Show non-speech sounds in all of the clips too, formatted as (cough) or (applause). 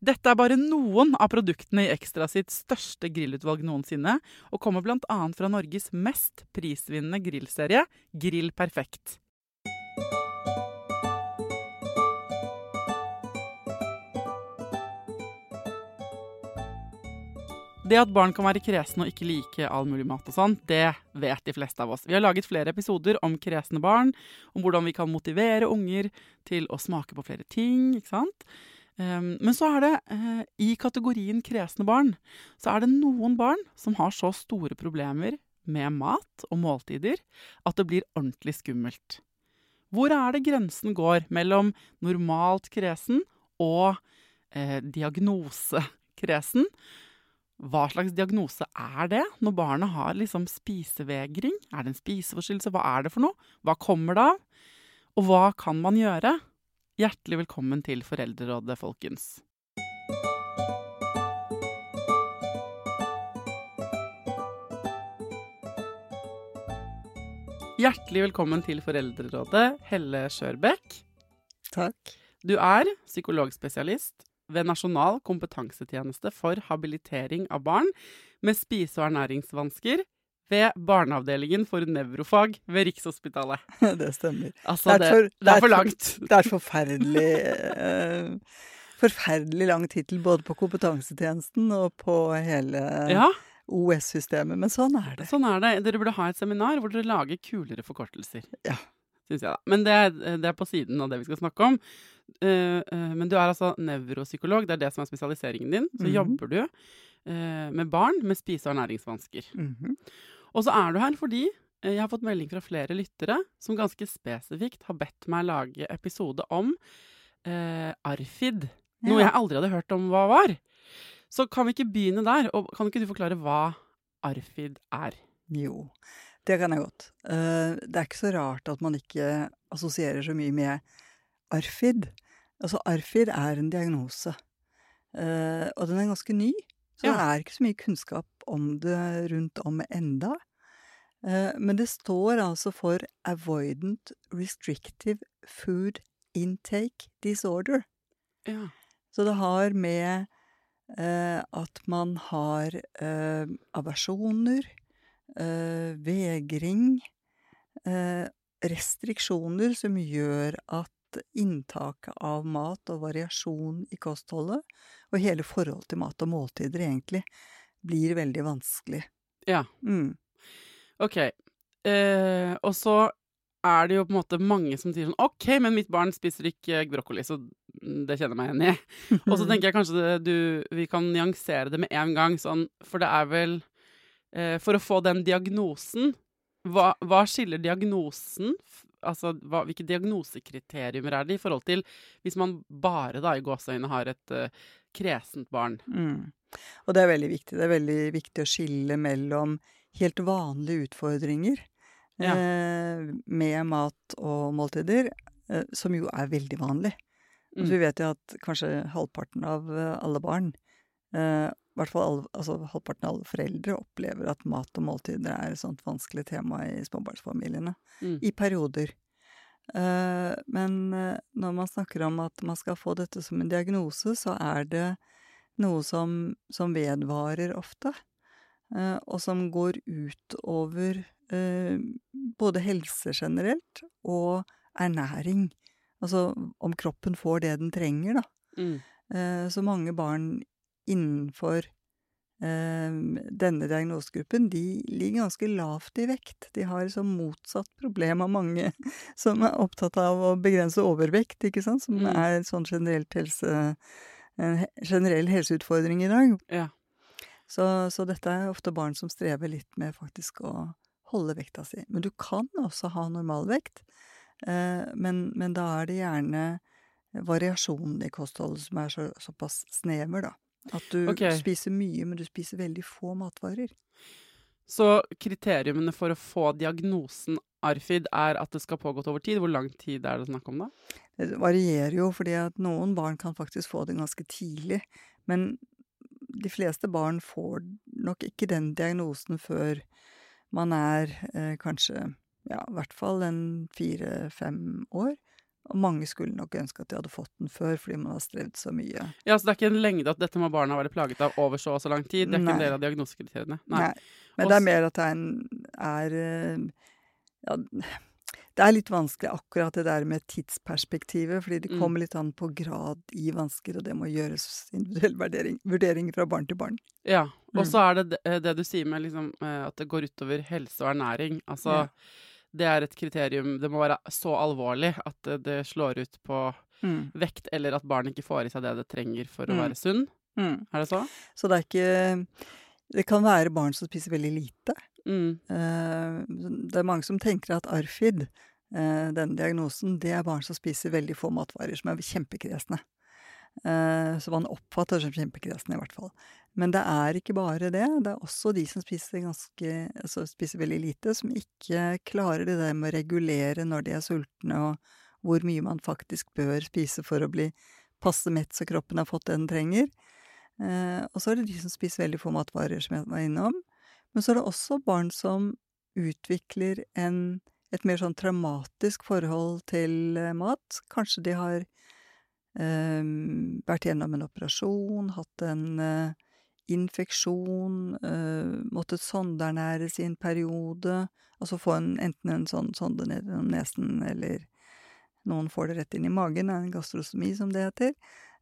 Dette er bare noen av produktene i Ekstra sitt største grillutvalg noensinne, og kommer bl.a. fra Norges mest prisvinnende grillserie, Grill Perfekt. Det at barn kan være kresne og ikke like all mulig mat og sånn, det vet de fleste av oss. Vi har laget flere episoder om kresne barn, om hvordan vi kan motivere unger til å smake på flere ting, ikke sant? Um, men så er det, uh, i kategorien kresne barn, så er det noen barn som har så store problemer med mat og måltider at det blir ordentlig skummelt. Hvor er det grensen går mellom normalt kresen og eh, diagnosekresen? Hva slags diagnose er det når barnet har liksom spisevegring? Er det en spiseforstyrrelse? Hva er det for noe? Hva kommer det av? Og hva kan man gjøre? Hjertelig velkommen til Foreldrerådet, folkens. Hjertelig velkommen til Foreldrerådet, Helle Skjørbekk. Takk. Du er psykologspesialist ved Nasjonal kompetansetjeneste for habilitering av barn med spise- og ernæringsvansker ved Barneavdelingen for nevrofag ved Rikshospitalet. (laughs) Det stemmer. Altså, det, det, det er for langt. (laughs) Det er forferdelig eh, Forferdelig lang tittel både på kompetansetjenesten og på hele Ja, OS-systemet. Men sånn er det. sånn er det. Dere burde ha et seminar hvor dere lager kulere forkortelser. Ja. Synes jeg da. Men det, er- det er på siden av det vi skal snakke om. Eh, eh, men du er altså nevropsykolog, det er det som er spesialiseringen din. Så Mhm. jobber du med barn med spise- og ernæringsvansker. Mhm. Og så er du her fordi eh, jeg har fått melding fra flere lyttere som ganske spesifikt har bedt meg lage episode om eh, Arfid. Noe jeg aldri hadde hørt om hva var. Så kan vi ikke begynne der? Og kan ikke du forklare hva Arfid er? Jo, det kan jeg godt. Eh, det er ikke så rart at man ikke assosierer så mye med ARFID. Altså, ARFID er en diagnose, Eh, og den er ganske ny. Så Ja. det er ikke så mye kunnskap om det rundt om enda. Eh, men det står altså for Avoidant Restrictive Food Intake Disorder. Ja. Så det har med eh, at man har eh, aversjoner, eh, vegring, restriksjoner som gjør at inntaket av mat og variasjon i kostholdet, og hele forholdet til mat og måltider egentlig, blir veldig vanskelig. ja. Mm. Ok. Eh, og så er det jo på en måte mange som sier sånn OK, men mitt barn spiser ikke brokkoli, så det kjenner jeg meg igjen i. (laughs) Og så tenker jeg kanskje det, du, vi kan nyansere det med en gang, sånn, for det er vel eh, For å få den diagnosen hva, hva skiller diagnosen Altså, hva, hvilke diagnosekriteriumer er det i forhold til hvis man bare da i gåseøynene har et eh, kresent barn? Mm. Og det er veldig viktig. Det er veldig viktig å skille mellom helt vanlige utfordringer, Ja. eh, med mat og måltider, eh, som jo er veldig vanlig. Mm. Altså, vi vet jo at kanskje halvparten av eh, alle barn, eh, i hvert fall alle, altså halvparten av alle foreldre, opplever at mat og måltider er et sånt vanskelig tema i småbarnsfamiliene. Mm. I perioder. Eh, men eh, når man snakker om at man skal få dette som en diagnose, så er det noe som, som vedvarer ofte. eh, og som går ut over eh, både helse generelt og ernæring. Altså om kroppen får det den trenger, da. Mm. Så mange barn innenfor denne diagnosegruppen, de ligger ganske lavt i vekt. De har liksom motsatt problem av mange (laughs) som er opptatt av å begrense overvekt, ikke sant, som Mm. er sånn generelt helse, en generell helseutfordring i dag. Ja. Så, så dette er ofte barn som strever litt med faktisk å holde vekta si. Men du kan også ha normalvekt, eh, men, men da er det gjerne variasjonen i kostholdet som er så, såpass snever, da. At du okay. spiser mye, men du spiser veldig få matvarer. Så kriteriumene for å få diagnosen ARFID er at det skal pågått over tid. Hvor lang tid er det snakk om da? Det varierer jo, fordi at noen barn kan faktisk få det ganske tidlig. Men de fleste barn får nok ikke den diagnosen før man er eh, kanskje ja, i hvert fall en fire-fem år. Og mange skulle nok ønske at de hadde fått den før, fordi man har strevd så mye. Ja, Så det er ikke en lengde at dette må barna være plaget av over så og så lang tid? Det er ikke en del av diagnosekriteriene? Nei. Men Også... det er mer at det er, en, er eh, ja, det er litt vanskelig akkurat det der med tidsperspektivet, fordi det Mm. kommer litt an på grad i vansker, og det må gjøres individuell vurdering, vurdering fra barn til barn. Ja. Og Mm. så er det det, eh, det du sier med liksom, eh, at det går utover helse og ernæring. Altså, Ja. Det er et kriterium Det må være så alvorlig at det, det slår ut på vekt, eller at barnet ikke får i seg det det trenger for å Mm. være sunn. Er det så? Så det er ikke Det kan være barn som spiser veldig lite. Mm. Eh, Det er mange som tenker at ARFID, eh, denne diagnosen, det er barn som spiser veldig få matvarer, som er kjempekresne. Eh, Så man oppfatter som kjempekresne, i hvert fall. Men det er ikke bare det. Det er også de som spiser, ganske, altså spiser veldig lite, som ikke klarer det der med å regulere når de er sultne, og hvor mye man faktisk bør spise for å bli passe mett så kroppen har fått det den trenger. Eh, og så er det de som spiser veldig få matvarer, som jeg var innom. Men så er det også barn som utvikler en, et mer sånn traumatisk forhold til eh, mat. Kanskje de har vært gjennom en operasjon, hatt en eh, infeksjon, eh, måttet sondeernæres i en periode. Altså få en, enten en sånn sonde ned gjennom nesen, eller noen får det rett inn i magen, en gastrostomi som det heter.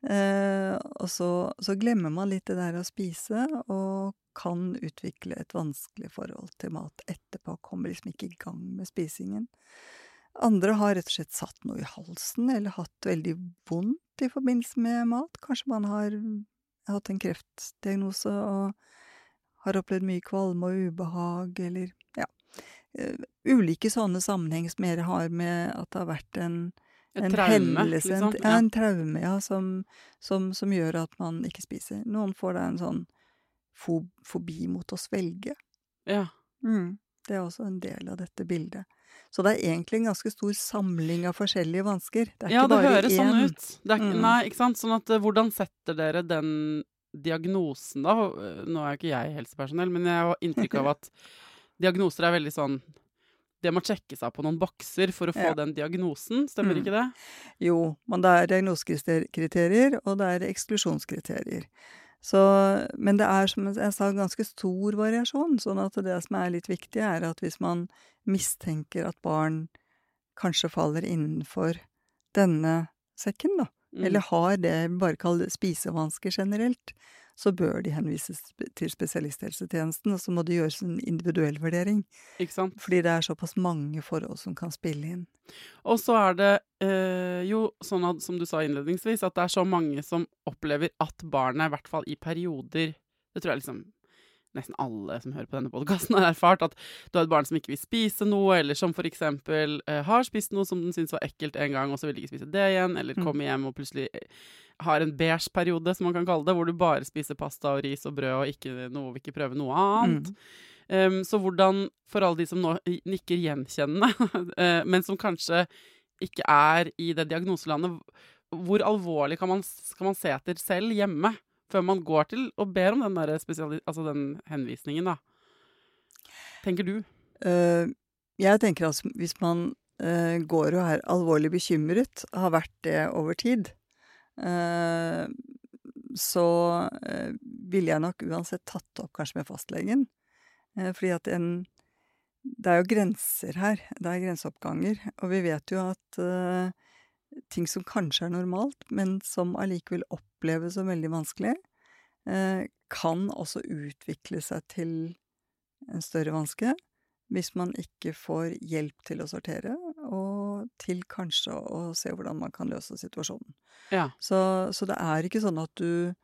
Eh, og så, så glemmer man litt det der å spise, og kan utvikle et vanskelig forhold til mat etterpå. Kommer liksom ikke i gang med spisingen. Andre har rett og slett satt noe i halsen, eller hatt veldig vondt i forbindelse med mat. Kanskje man har hatt en kreftdiagnose og har opplevd mye kvalme og ubehag, eller ja. eh, ulike sånne sammenheng som mer har med at det har vært en en traume, hendelse, en- liksom? Ja, en traume, ja, som, som, som gjør at man ikke spiser. Noen får da en sånn fo fobi mot å svelge. ja. Mm. Det er også en del av dette bildet. Så det er egentlig en ganske stor samling av forskjellige vansker. Det er Ja, ikke det høres én. sånn ut. Det er, Mm. Nei, ikke sant? Sånn at eh, hvordan setter dere den diagnosen, da? Eh, Nå er jo ikke jeg helsepersonell, men jeg har inntrykk av at (laughs) diagnoser er veldig sånn Det må sjekkes av på noen bokser for å få Ja. den diagnosen, stemmer Mm. ikke det? Jo, men det er diagnosekriterier, og det er eksklusjonskriterier. Så, men det er, som jeg sa, ganske stor variasjon, sånn at det som er litt viktig, er at hvis man mistenker at barn kanskje faller innenfor denne sekken, da, Mm. eller har det vi bare kaller spisevansker generelt, så bør de henvises til spesialisthelsetjenesten, og så må det gjøres en individuell vurdering. Ikke sant? Fordi det er såpass mange forhold som kan spille inn. Og så er det øh, jo sånn at, som du sa innledningsvis, at det er så mange som opplever at barnet, i hvert fall i perioder Det tror jeg liksom nesten alle som hører på denne podkasten, har erfart. At du har et barn som ikke vil spise noe, eller som for eksempel eh, har spist noe som den syntes var ekkelt en gang, og så vil de ikke spise det igjen, eller Mm. kommer hjem og plutselig eh, har en beige periode, som man kan kalle det, hvor du bare spiser pasta og ris og brød og ikke noe, vil ikke prøve noe annet. Mm. Um, så hvordan, for alle de som nå nikker gjenkjennende, uh, (laughs) men som kanskje ikke er i det diagnoselandet, hvor alvorlig kan man, kan man se etter selv hjemme før man går til og ber om den, altså den henvisningen, da? Tenker du? Uh, jeg tenker altså hvis man uh, går og er alvorlig bekymret, har vært det over tid, uh, så ville jeg nok uansett tatt opp kanskje med fastlegen. fordi at en Det er jo grenser her. Det er grenseoppganger. Og vi vet jo at ting som kanskje er normalt, men som allikevel oppleves som veldig vanskelig, kan også utvikle seg til en større vanske hvis man ikke får hjelp til å sortere, og til kanskje å se hvordan man kan løse situasjonen. Ja. Så, så, det er ikke sånn at du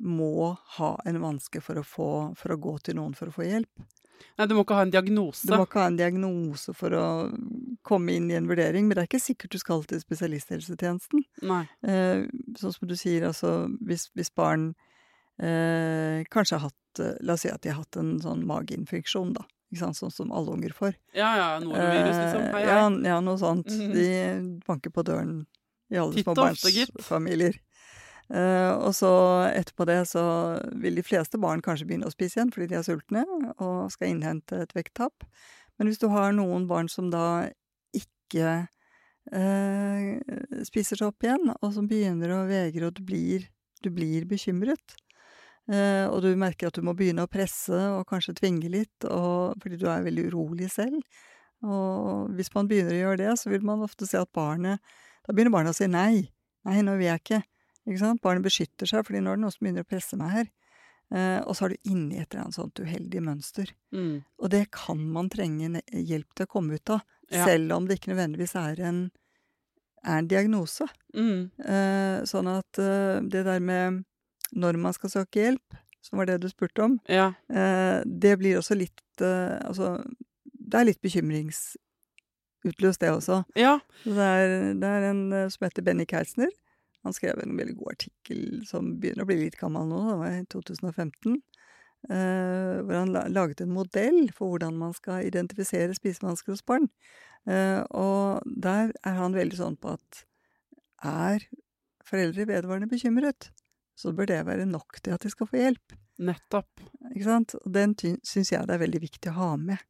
må ha en vanske for å, få, for å gå til noen for å få hjelp. Nei, du må ikke ha en diagnose. Du må ikke ha en diagnose for å komme inn i en vurdering, men det er ikke sikkert du skal til spesialisthelsetjenesten. Nei. Eh, sånn som du sier, altså hvis, hvis barn eh, kanskje har hatt eh, La oss si at de har hatt en sånn mageinfeksjon, da. Sånn som alle unger får. Ja, ja, norovirus, liksom. Hei, hei. Ja, ja, noe sånt. -hmm. De banker på døren i alle småbarnsfamilier. Uh, og så etterpå det så vil de fleste barn kanskje begynne å spise igjen fordi de er sultne og skal innhente et vekttap. Men hvis du har noen barn som da ikke eh, spiser seg opp igjen, og som begynner å vegre, og du blir, du blir bekymret, Eh, og du merker at du må begynne å presse og kanskje tvinge litt, og, fordi du er veldig urolig selv. Og hvis man begynner å gjøre det, så vil man ofte se at barnet Da begynner barnet å si nei. Nei, nå vil jeg ikke. Ikke sant? Barnet beskytter seg, fordi nå er det noen som begynner å presse meg her. Eh, og så er du inne i et eller annet sånt uheldig mønster. Mm. Og det kan man trenge hjelp til å komme ut av, Ja. selv om det ikke nødvendigvis er en, er en diagnose. Mm. Eh, sånn at eh, det der med når man skal søke hjelp, som var det du spurte om, Ja. eh, det blir også litt eh, Altså, det er litt bekymringsutløst, det også. ja. Det er, det er en eh, som heter Benny Keisner. Han skrev en veldig god artikkel som begynner å bli litt gammel nå, det var i 2015. Eh, hvor han laget en modell for hvordan man skal identifisere spisevansker hos barn. Eh, og der er han veldig sånn på at er foreldre vedvarende bekymret, så bør det være nok til at de skal få hjelp. Nettopp. Ikke sant? Og den syns jeg det er veldig viktig å ha med.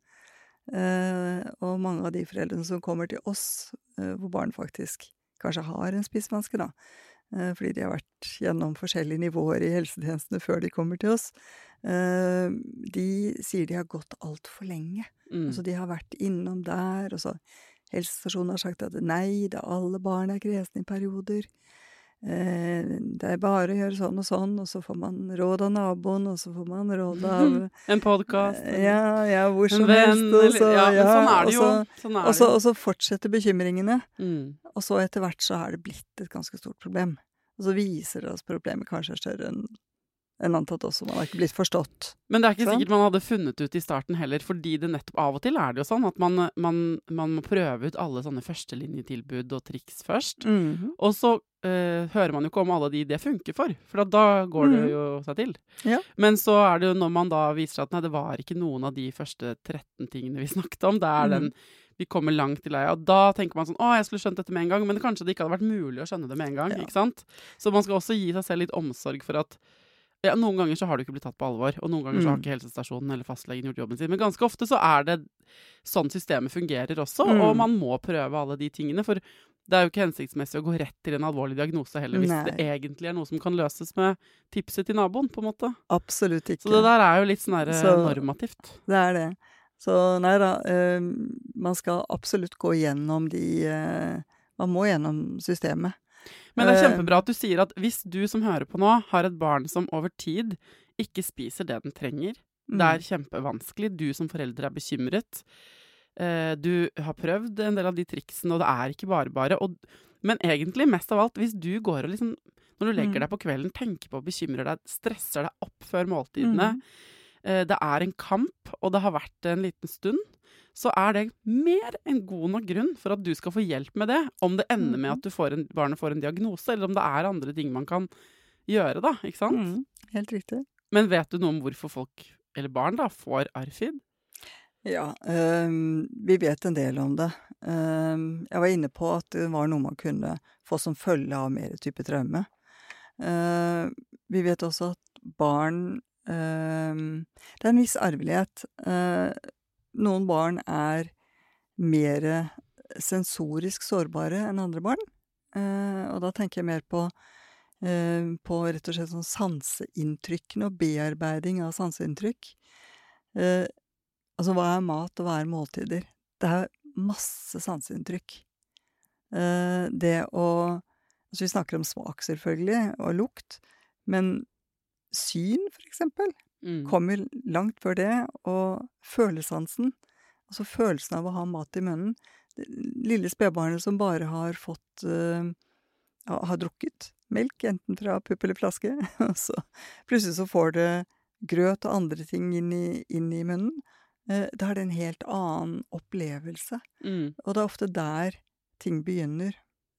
Eh, og mange av de foreldrene som kommer til oss, hvor barn faktisk kanskje har en spisevanske, da, fordi de har vært gjennom forskjellige nivåer i helsetjenestene før de kommer til oss, de sier de har gått altfor lenge. Mm. Altså de har vært innom der, og så helsestasjonen har sagt at nei, det er alle barn er kresne i perioder. Eh, det er bare å gjøre sånn og sånn, og så får man råd av naboen, og så får man råd av (laughs) En podkast. Ja, ja, hvor som helst. Og så, ja, ja, sånn er det jo. Sånn er Og så, og så fortsetter bekymringene, Mm. og så etter hvert så er det blitt et ganske stort problem. Og så viser det oss problemet kanskje er større enn enn antatt også, man har ikke blitt forstått. Men det er ikke sånn? sikkert man hadde funnet ut i starten heller, fordi det nettopp av og til er det jo sånn at man, man, man må prøve ut alle sånne førstelinjetilbud og triks først. Mhm. Og så eh, hører man jo ikke om alle de det funker for, for da går det Mhm. jo seg til. Ja. Men så er det jo når man da viser at nei, det var ikke noen av de første 13 tingene vi (laughs) snakket om, det er Mhm. den vi kommer langt i leia. Og da tenker man sånn Å, jeg skulle skjønt dette med en gang. Men kanskje det ikke hadde vært mulig å skjønne det med en gang. Ja. ikke sant? Så man skal også gi seg selv litt omsorg for at ja, Noen ganger så har du ikke blitt tatt på alvor, og noen ganger så har Mm. ikke helsestasjonen eller fastlegen gjort jobben sin. Men ganske ofte så er det sånn systemet fungerer også, Mm. og man må prøve alle de tingene. For det er jo ikke hensiktsmessig å gå rett til en alvorlig diagnose heller, hvis Nei. det egentlig er noe som kan løses med tipset til naboen, på en måte. Absolutt ikke. Så det der er jo litt sånn Så- normativt. Det er det. Så nei da, øh, man skal absolutt gå gjennom de øh, Man må gjennom systemet. Men det er Eh, kjempebra at du sier at hvis du som hører på nå, har et barn som over tid ikke spiser det den trenger, Mm. det er kjempevanskelig, du som forelder er bekymret, eh, du har prøvd en del av de triksene, og det er ikke bare bare. Og, men egentlig, mest av alt, hvis du går og liksom Når du legger Mm. deg på kvelden, tenker på, bekymrer deg, stresser deg opp før måltidene, Mm. eh, det er en kamp, og det har vært det en liten stund, så er det mer enn god nok grunn for at du skal få hjelp med det. Om det ender med at du får en, barnet får en diagnose, eller om det er andre ting man kan gjøre, da. Ikke sant? Mm, helt riktig. Men vet du noe om hvorfor folk eller barn, da, får ARFID? Ja, øh, vi vet en del om det. Uh, jeg var inne på at det var noe man kunne få som følge av mer type traume. Uh, vi vet også at barn uh, Det er en viss arvelighet. Noen barn er mer sensorisk sårbare enn andre barn. og da tenker jeg mer på, på rett og slett sånn sanseinntrykkene og bearbeiding av sanseinntrykk. altså, hva er mat, og hva er måltider? Det er masse sanseinntrykk. det å Altså, vi snakker om smak, selvfølgelig, og lukt, men syn, for eksempel, Mm. kommer langt før det, og følesansen, altså følelsen av å ha mat i munnen Det lille spedbarnet som bare har fått uh, har drukket melk, enten fra pupp eller flaske, (laughs) og så plutselig så får det grøt og andre ting inn i, inn i munnen. Uh, da er det en helt annen opplevelse. Mm. Og det er ofte der ting begynner.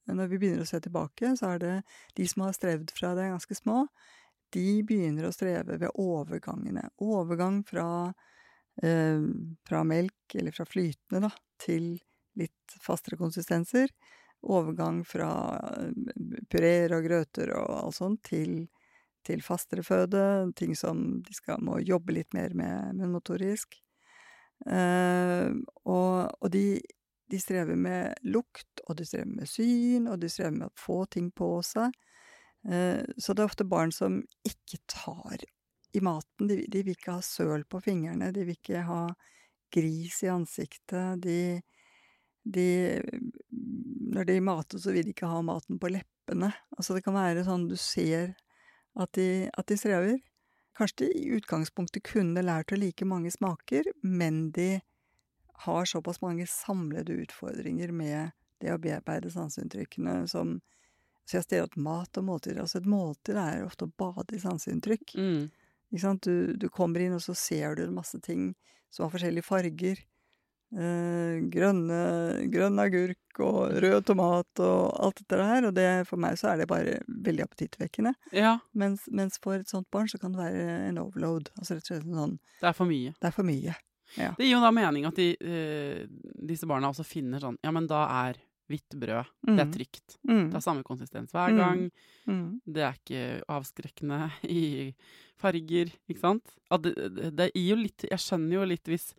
Når vi begynner å se tilbake, så er det de som har strevd fra de er ganske små, de begynner å streve ved overgangene. Overgang fra, eh, fra melk, eller fra flytende, da, til litt fastere konsistenser. Overgang fra eh, pureer og grøter og alt sånt til, til fastere føde. Ting som de skal, må jobbe litt mer med munnmotorisk. Eh, og, og de, de strever med lukt, og de strever med syn, og de strever med å få ting på seg. Eh, så det er ofte barn som ikke tar i maten. De, de vil ikke ha søl på fingrene, de vil ikke ha gris i ansiktet. De, de Når de mater, så vil de ikke ha maten på leppene. Altså det kan være sånn du ser at de, at de strever. Kanskje de i utgangspunktet kunne lært å like mange smaker, men de har såpass mange samlede utfordringer med det å bearbeide sanseinntrykkene som Så jeg stiller at mat og måltider Altså, et måltid er ofte å bade i sanseinntrykk. Mm. Ikke sant? Du, du kommer inn, og så ser du masse ting som har forskjellige farger. Eh, grønne, grønn agurk og rød tomat og alt dette der. Og det, for meg så er det bare veldig appetittvekkende. Ja, Mens, mens for et sånt barn så kan det være en overload. Altså rett og slett sånn det er for mye. Det er for mye. Ja. Det gir jo da mening at de, eh, disse barna også finner sånn Ja, men da er hvitt brød Det er Mm. trygt. Mm. Det er samme konsistens hver Mm. gang. Mm. Det er ikke avskrekkende (laughs) i farger, ikke sant? Det, det, det gir jo litt Jeg skjønner jo litt hvis,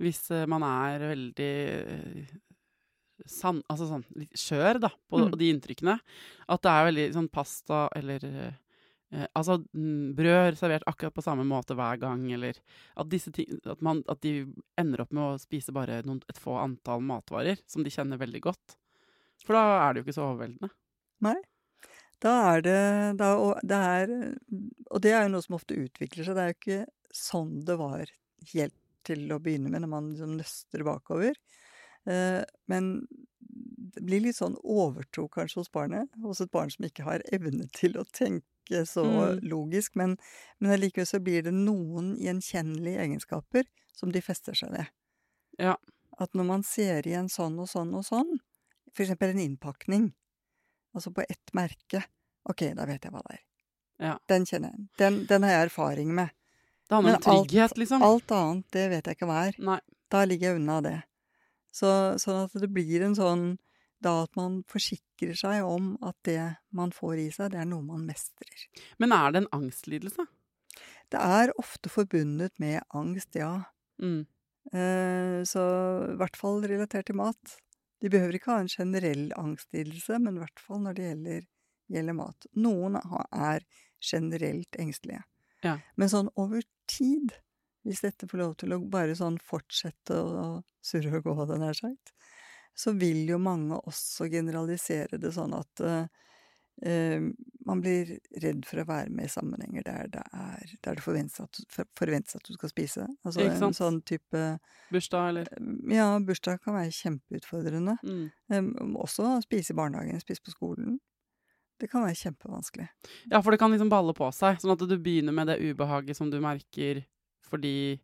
hvis eh, man er veldig eh, sann, altså sånn litt skjør, da, på Mm. de inntrykkene. At det er veldig sånn pasta eller eh, Altså mm, brød servert akkurat på samme måte hver gang, eller at ting At, man, at de ender opp med å spise bare noen, et få antall matvarer som de kjenner veldig godt. For da er det jo ikke så overveldende. Da er det, da, og, det er, og det er jo noe som ofte utvikler seg. Det er jo ikke sånn det var helt til å begynne med, når man liksom nøster bakover. Eh, men det blir litt sånn overtro kanskje hos barnet. Hos et barn som ikke har evne til å tenke så Mm. logisk. Men, men allikevel så blir det noen gjenkjennelige egenskaper som de fester seg ved. Ja. At når man ser igjen sånn og sånn og sånn, for eksempel en innpakning, altså på ett merke, ok, da vet jeg hva det er. Ja. Den kjenner jeg. Den, den har jeg erfaring med. Det har man Men alt- trygghet, liksom. Alt annet, det vet jeg ikke hva er. Nei. Da ligger jeg unna det. Så, sånn at det blir en sånn da at man forsikrer seg om at det man får i seg, det er noe man mestrer. Men er det en angstlidelse? Det er ofte forbundet med angst, ja. Mm. Eh, så i hvert fall relatert til mat. De behøver ikke ha en generell angstlidelse, men i hvert fall når det gjelder, gjelder mat. Noen er generelt engstelige. Ja. Men sånn over tid, hvis dette får lov til å bare sånn fortsette å surre og gå, hadde jeg nær sagt, så vil jo mange også generalisere det sånn at eh, eh, man blir redd for å være med i sammenhenger der det, er, der det forventes at, forventes at du skal spise. Altså en sånn type Bursdag, eller Ja, bursdag kan være kjempeutfordrende. mm. Um, også spise i barnehagen, spise på skolen. Det kan være kjempevanskelig. Ja, for det kan liksom balle på seg, sånn at du begynner med det ubehaget som du merker fordi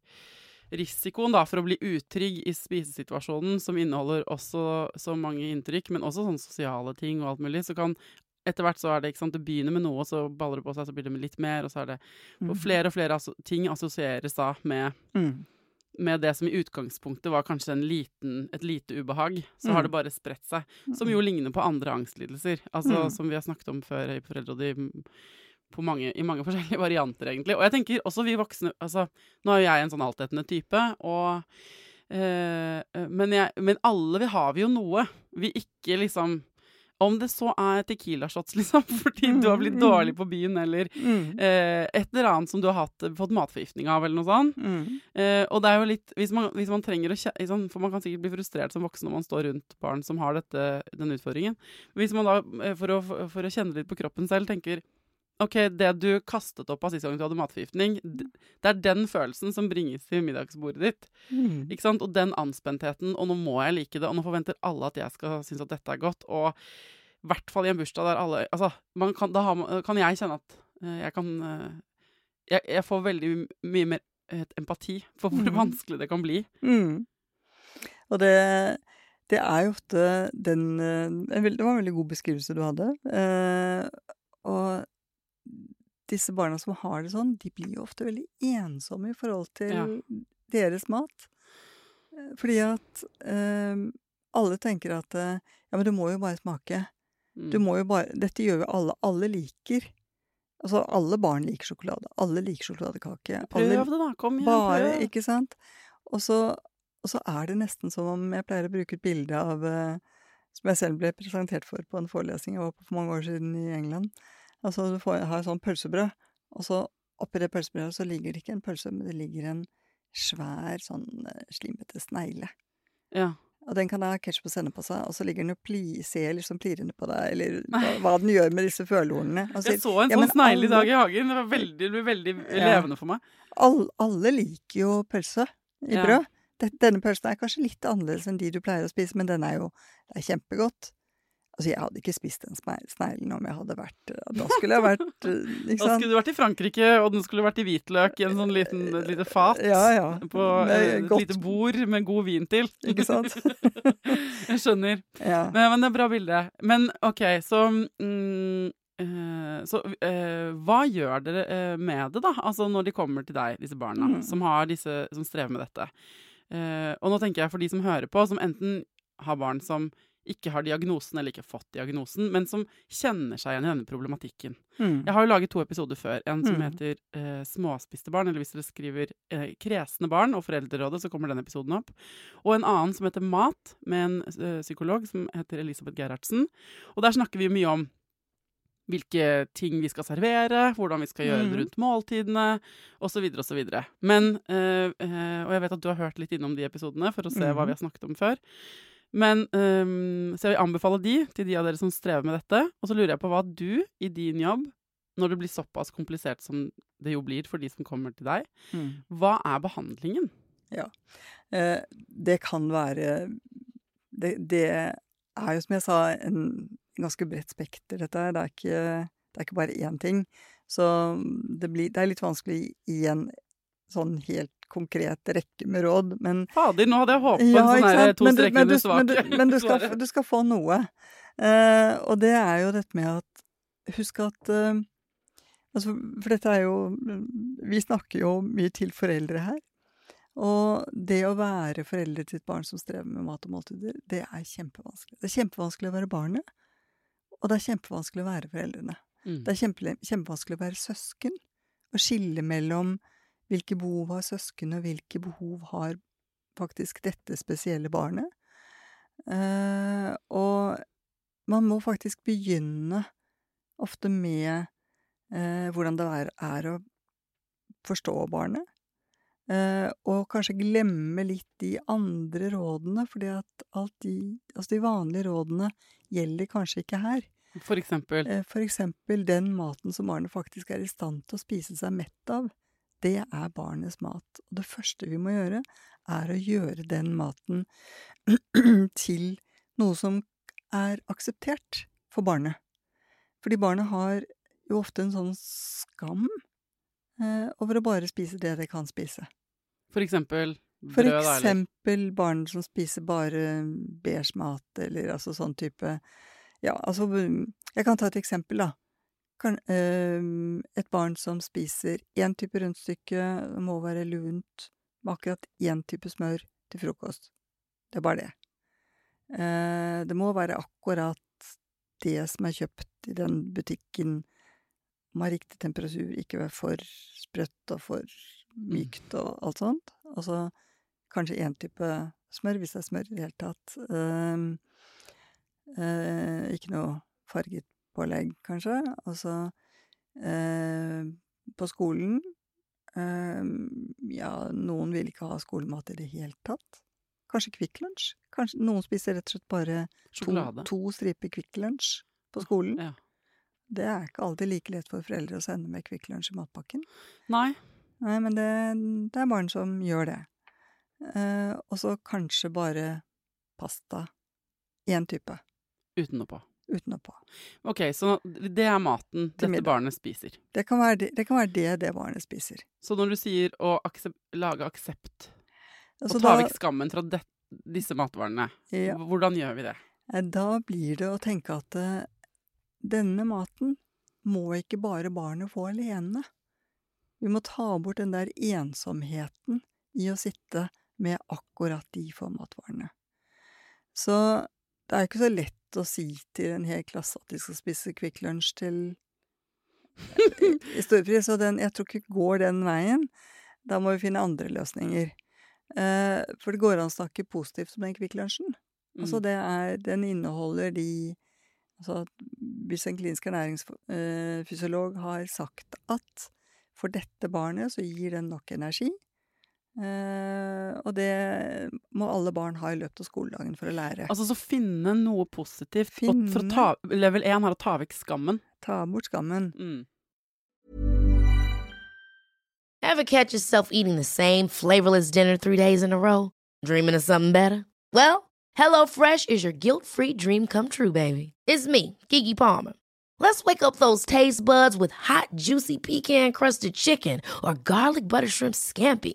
risikoen da for å bli utrygg i spisesituasjonen, som inneholder også så mange inntrykk, men også sånne sosiale ting og alt mulig, så kan etter hvert så er det ikke sant, det begynner med noe, så baller det på seg, så blir det med litt mer, og så er det Mm. Og flere og flere ting assosieres da med, Mm. med det som i utgangspunktet var kanskje en liten, et lite ubehag. Så har Mm. det bare spredt seg. Som jo ligner på andre angstlidelser. Altså Mm. som vi har snakket om før i Foreldrerådet og på mange, i mange (laughs) forskjellige varianter, egentlig. Og jeg tenker også vi voksne altså, Nå er jo jeg en sånn altetende type, og øh, men, jeg, men alle vi har vi jo noe vi ikke liksom Om det så er Tequila-shots, (laughs) liksom, fordi du har blitt Mm, dårlig på byen, eller Mm. eh, et eller annet som du har hatt, fått matforgiftning av, eller noe sånt. Mm. Eh, og det er jo litt hvis man, hvis man trenger å sånn, For man kan sikkert bli frustrert som voksen når man står rundt barn som har dette, denne utfordringen. Hvis man da, eh, for å, for å kjenne litt på kroppen selv, tenker OK, det du kastet opp av sist gang du hadde matforgiftning, det er den følelsen som bringes til middagsbordet ditt. Mm. Ikke sant? Og den anspentheten, og nå må jeg like det, og nå forventer alle at jeg skal synes at dette er godt. Og i hvert fall i en bursdag der alle Altså, man kan, da har man, kan jeg kjenne at eh, jeg kan eh, jeg, jeg får veldig mye mer eh, empati for hvor mm. vanskelig det kan bli. Mm. Og det, det er jo ofte den Det var en veldig god beskrivelse du hadde. Eh, og disse barna som har det sånn, de blir jo ofte veldig ensomme i forhold til Ja. deres mat. Eh, Fordi at eh, alle tenker at eh, ja, men du må jo bare smake. Mm. Du må jo bare Dette gjør jo alle. Alle liker. Altså, alle barn liker sjokolade. Alle liker sjokoladekake. Alle det, da. Kom igjen. bare, prøv. ikke sant? Og så, og så er det nesten som om jeg pleier å bruke et bilde av eh, Som jeg selv ble presentert for på en forelesning jeg var på for mange år siden i England. Altså, du får, har sånn pølsebrød, og så oppi det pølsebrødet så ligger det ikke en pølse, men det ligger en svær sånn eh, slimete snegle. Ja. Og den kan ha ketsjup og sennep på seg, og så ligger den og pli, ser liksom plirende på deg, eller (laughs) hva, hva den gjør med disse følehornene. Jeg så en ja, sånn snegle i dag i hagen. Det var veldig, det ble veldig Ja. levende for meg. All, alle liker jo pølse i brød. Denne pølsen er kanskje litt annerledes enn de du pleier å spise, men den er jo det er kjempegodt. Altså, jeg hadde ikke spist den sme- sneglen om jeg hadde vært Da skulle jeg vært (laughs) eh, Da skulle du vært i Frankrike, og den skulle vært i hvitløk i en sånn liten, et lite fat. Ja, ja. På eh, et godt- lite bord med god vin til. Ikke sant? (laughs) Jeg skjønner. Ja. Men, men det er bra bilde. Men OK, så mm, eh, Så eh, hva gjør dere eh, med det, da? Altså når de kommer til deg, disse barna, Mm. som, har disse, som strever med dette. Eh, og nå tenker jeg for de som hører på, som enten har barn som ikke har diagnosen eller ikke har fått diagnosen, men som kjenner seg igjen i denne problematikken. Mm. Jeg har jo laget to episoder før. En som Mm. heter eh, 'Småspiste barn', eller hvis dere skriver eh, 'Kresne barn' og Foreldrerådet, så kommer den episoden opp. Og en annen som heter 'Mat', med en eh, psykolog som heter Elisabeth Gerhardsen. Og der snakker vi mye om hvilke ting vi skal servere, hvordan vi skal gjøre det Mhm. rundt måltidene, osv., osv. Men øh, øh, Og jeg vet at du har hørt litt innom de episodene for å se hva Mhm. vi har snakket om før. Men um, Så jeg vil anbefale de til de av dere som strever med dette. Og så lurer jeg på hva du i din jobb, når det blir såpass komplisert som det jo blir for de som kommer til deg, Mm. hva er behandlingen? Eh, det kan være det, det er jo, som jeg sa, en ganske bredt spekter, dette her. Det er ikke, det er ikke bare én ting. Så det, blir, det er litt vanskelig i en sånn helt konkret rekke med råd, men Fader, nå hadde jeg håpet på Ja, en sånn to streker men under du- men du- (laughs) Men du skal, du skal få noe. Uh, og det er jo dette med at Husk at uh, altså, For dette er jo Vi snakker jo mye til foreldre her. Og det å være foreldre til et barn som strever med mat og måltider, det er kjempevanskelig. Det er kjempevanskelig å være barnet, og det er kjempevanskelig å være foreldrene. Mm. Det er kjempe, kjempevanskelig å være søsken. Å skille mellom hvilke behov har søsken, og hvilke behov har faktisk dette spesielle barnet. Eh, og man må faktisk begynne ofte med eh, hvordan det er, er å forstå barnet. Eh, og kanskje glemme litt de andre rådene, fordi at alt de, altså de vanlige rådene gjelder kanskje ikke her. For eksempel. For eksempel den maten som barnet faktisk er i stand til å spise seg mett av, det er barnets mat. Og det første vi må gjøre, er å gjøre den maten (clears throat) til noe som er akseptert for barnet. Fordi barnet har jo ofte en sånn skam eh, over å bare spise det det kan spise. For eksempel brød, da, For eksempel barn som spiser bare beige mat, eller altså sånn type Ja, altså Jeg kan ta et eksempel, da. Kan, eh, et barn som spiser én type rundstykke, må være lunt, med akkurat én type smør til frokost. Det er bare det. Eh, det må være akkurat det som er kjøpt i den butikken, må ha riktig temperatur, ikke være for sprøtt og for mykt og alt sånt. Altså kanskje én type smør, hvis det er smør i det hele tatt. Uh, ikke noe farget pålegg, kanskje. Og så eh, på skolen eh, Ja, noen vil ikke ha skolemat i det hele tatt. Kanskje Kvikk Lunsj. Noen spiser rett og slett bare to, to striper Kvikk Lunsj på skolen. Ja. Det er ikke alltid like lett for foreldre å sende med Kvikk Lunsj i matpakken. Nei. Nei, men det, det er barn som gjør det. Eh, og så kanskje bare pasta. Én type. Uten noe på. Uten noe på. Ok, så det er maten dette middag. barnet spiser. Det kan være det det, kan være det, det barnet spiser. Så når du sier å aksep lage aksept, Altså og ta da, vekk skammen fra det, disse matvarene, ja, hvordan gjør vi det? eh, da blir det å tenke at uh, denne maten må ikke bare barnet få alene. Vi må ta bort den der ensomheten i å sitte med akkurat de få matvarene. Så det er ikke så lett å si til en hel klasse at de skal spise Kvikk Lunsj til i, i storpris, og den, jeg tror ikke går den veien. Da må vi finne andre løsninger. Eh, for det går an å snakke positivt om den Kvikk Lunsjen. Altså Mm. det er Den inneholder de Altså hvis en klinisk ernæringsfysiolog har sagt at for dette barnet så gir den nok energi. Eh, og det må alle barn ha i løpet av skoledagen for å lære. Altså så finne noe positivt. Og for å ta, level 1 er å ta vekk skammen. Ta bort skammen. Mm. Ever catch yourself eating the same flavorless dinner three days in a row? Dreaming of something better? Well, HelloFresh is your guilt-free dream come true, baby. It's me, Kiki Palmer. Let's wake up those taste buds with hot, juicy pecan-crusted chicken or garlic butter shrimp scampi.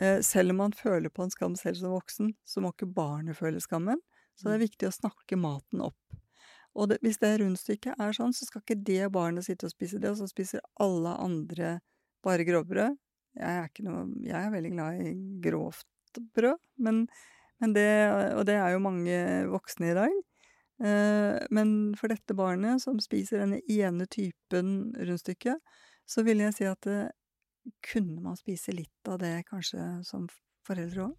Eh, selv om man føler på en skam selv som voksen, så må ikke barnet føle skammen. Så det er viktig å snakke maten opp. Og det, hvis det rundstykket er sånn, så skal ikke det barnet sitte og spise det, og så spiser alle andre bare grovbrød. Jeg er, ikke noe, jeg er veldig glad i grovt brød, men, men det, og det er jo mange voksne i dag. Eh, men for dette barnet, som spiser denne ene typen rundstykke, så vil jeg si at eh, kunne man spise litt av det kanskje som foreldre òg?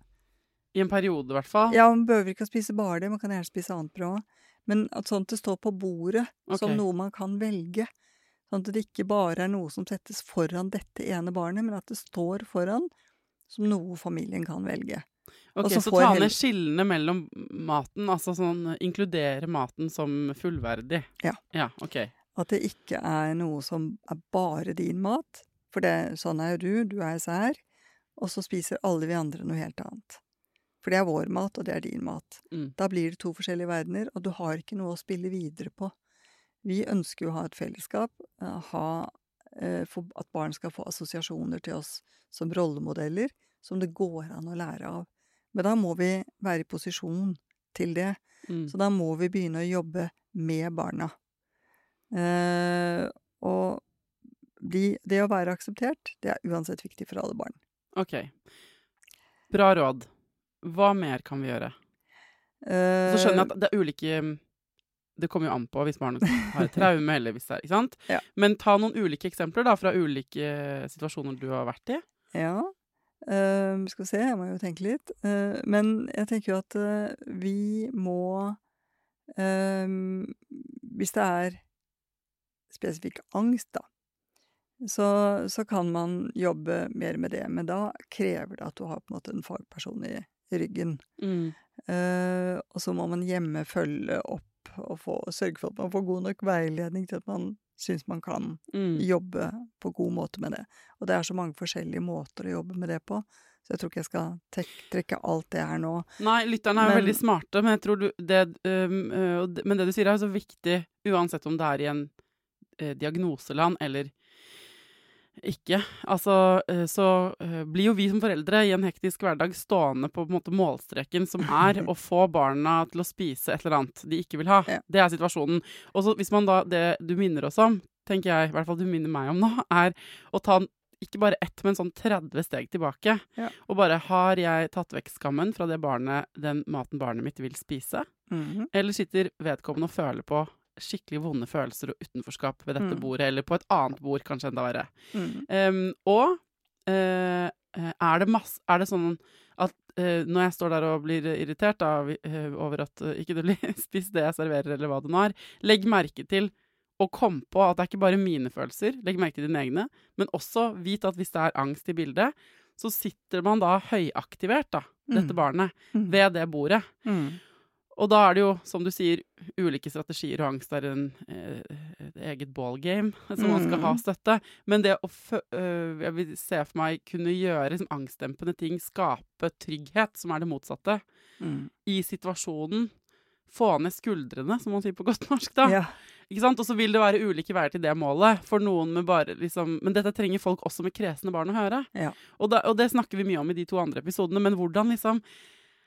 I en periode, i hvert fall. Ja, man behøver ikke å spise bare det, man kan gjerne spise annet bra òg. Men at sånt det står på bordet som noe man kan velge. Sånn at det ikke bare er noe som settes foran dette ene barnet, men at det står foran som noe familien kan velge. Ok, så Så ta ned skillene mellom maten, altså sånn inkludere maten som fullverdig. Ja. Ja, ok. At det ikke er noe som er bare din mat. For det, sånn er jo du, du er sær. Og så spiser alle vi andre noe helt annet. For det er vår mat, og det er din mat. Mm. Da blir det to forskjellige verdener, og du har ikke noe å spille videre på. Vi ønsker jo å ha et fellesskap, eh, ha, eh, at barn skal få assosiasjoner til oss som rollemodeller, som det går an å lære av. Men da må vi være i posisjon til det. Mm. Så da må vi begynne å jobbe med barna. Eh, og de, det å være akseptert, det er uansett viktig for alle barn. Ok. Bra råd. Hva mer kan vi gjøre? Uh, Så skjønner jeg at det er ulike Det kommer jo an på hvis barnet har et (laughs) traume, eller hvis det er Ikke sant? Ja. Men ta noen ulike eksempler da, fra ulike situasjoner du har vært i. Ja. Uh, skal vi se, jeg må jo tenke litt. Uh, men jeg tenker jo at uh, vi må eh, Hvis det er spesifikk angst, da, så, så kan man jobbe mer med det. Men da krever det at du har på en måte en fagperson i ryggen. Mm. Uh, og så må man hjemme følge opp og få, sørge for at man får god nok veiledning til at man syns man kan Mm. jobbe på god måte med det. Og det er så mange forskjellige måter å jobbe med det på, så jeg tror ikke jeg skal trekke alt det her nå. Nei, lytterne er jo veldig smarte, men jeg tror du det, øhm, øh, Men det du sier er så viktig, uansett om det er i en eh, diagnoseland eller ikke. Altså, eh, så eh, blir jo vi som foreldre i en hektisk hverdag stående på, på måte målstreken, som er (laughs) å få barna til å spise et eller annet de ikke vil ha. Ja. Det er situasjonen. Og så hvis man da, det du minner oss om, tenker jeg, i hvert fall du minner meg om nå, (laughs) er å ta ikke bare ett, men sånn 30 steg tilbake. Ja. Og bare har jeg tatt vekk skammen fra det barnet, den maten barnet mitt vil spise? Mhm. Eller sitter vedkommende og føler på skikkelig vonde følelser og utenforskap ved dette Mm. bordet, eller på et annet bord, kanskje enda verre. Mm. Um, og eh, er, det masse, er det sånn at uh, når jeg står der og blir irritert da, eh, over at ikke det blir (laughs) spist det jeg serverer, eller hva det nå er, legg merke til og kom på at det er ikke bare mine følelser, legg merke til dine egne, men også vit at hvis det er angst i bildet, så sitter man da høyaktivert, da, dette Mm. barnet, Mm. ved det bordet. Mhm. Og da er det jo, som du sier, ulike strategier, og angst er en, eh, et eget ballgame som man skal ha Mm. støtte. Men det å øh, Jeg vil se for meg kunne gjøre liksom, angstdempende ting, skape trygghet, som er det motsatte, mm. i situasjonen. Få ned skuldrene, som man sier på godt norsk, da. Ja. Ikke sant? Og så vil det være ulike veier til det målet. For noen med bare liksom Men dette trenger folk også med kresne barn å høre. Ja. Og, da, og det snakker vi mye om i de to andre episodene, men hvordan liksom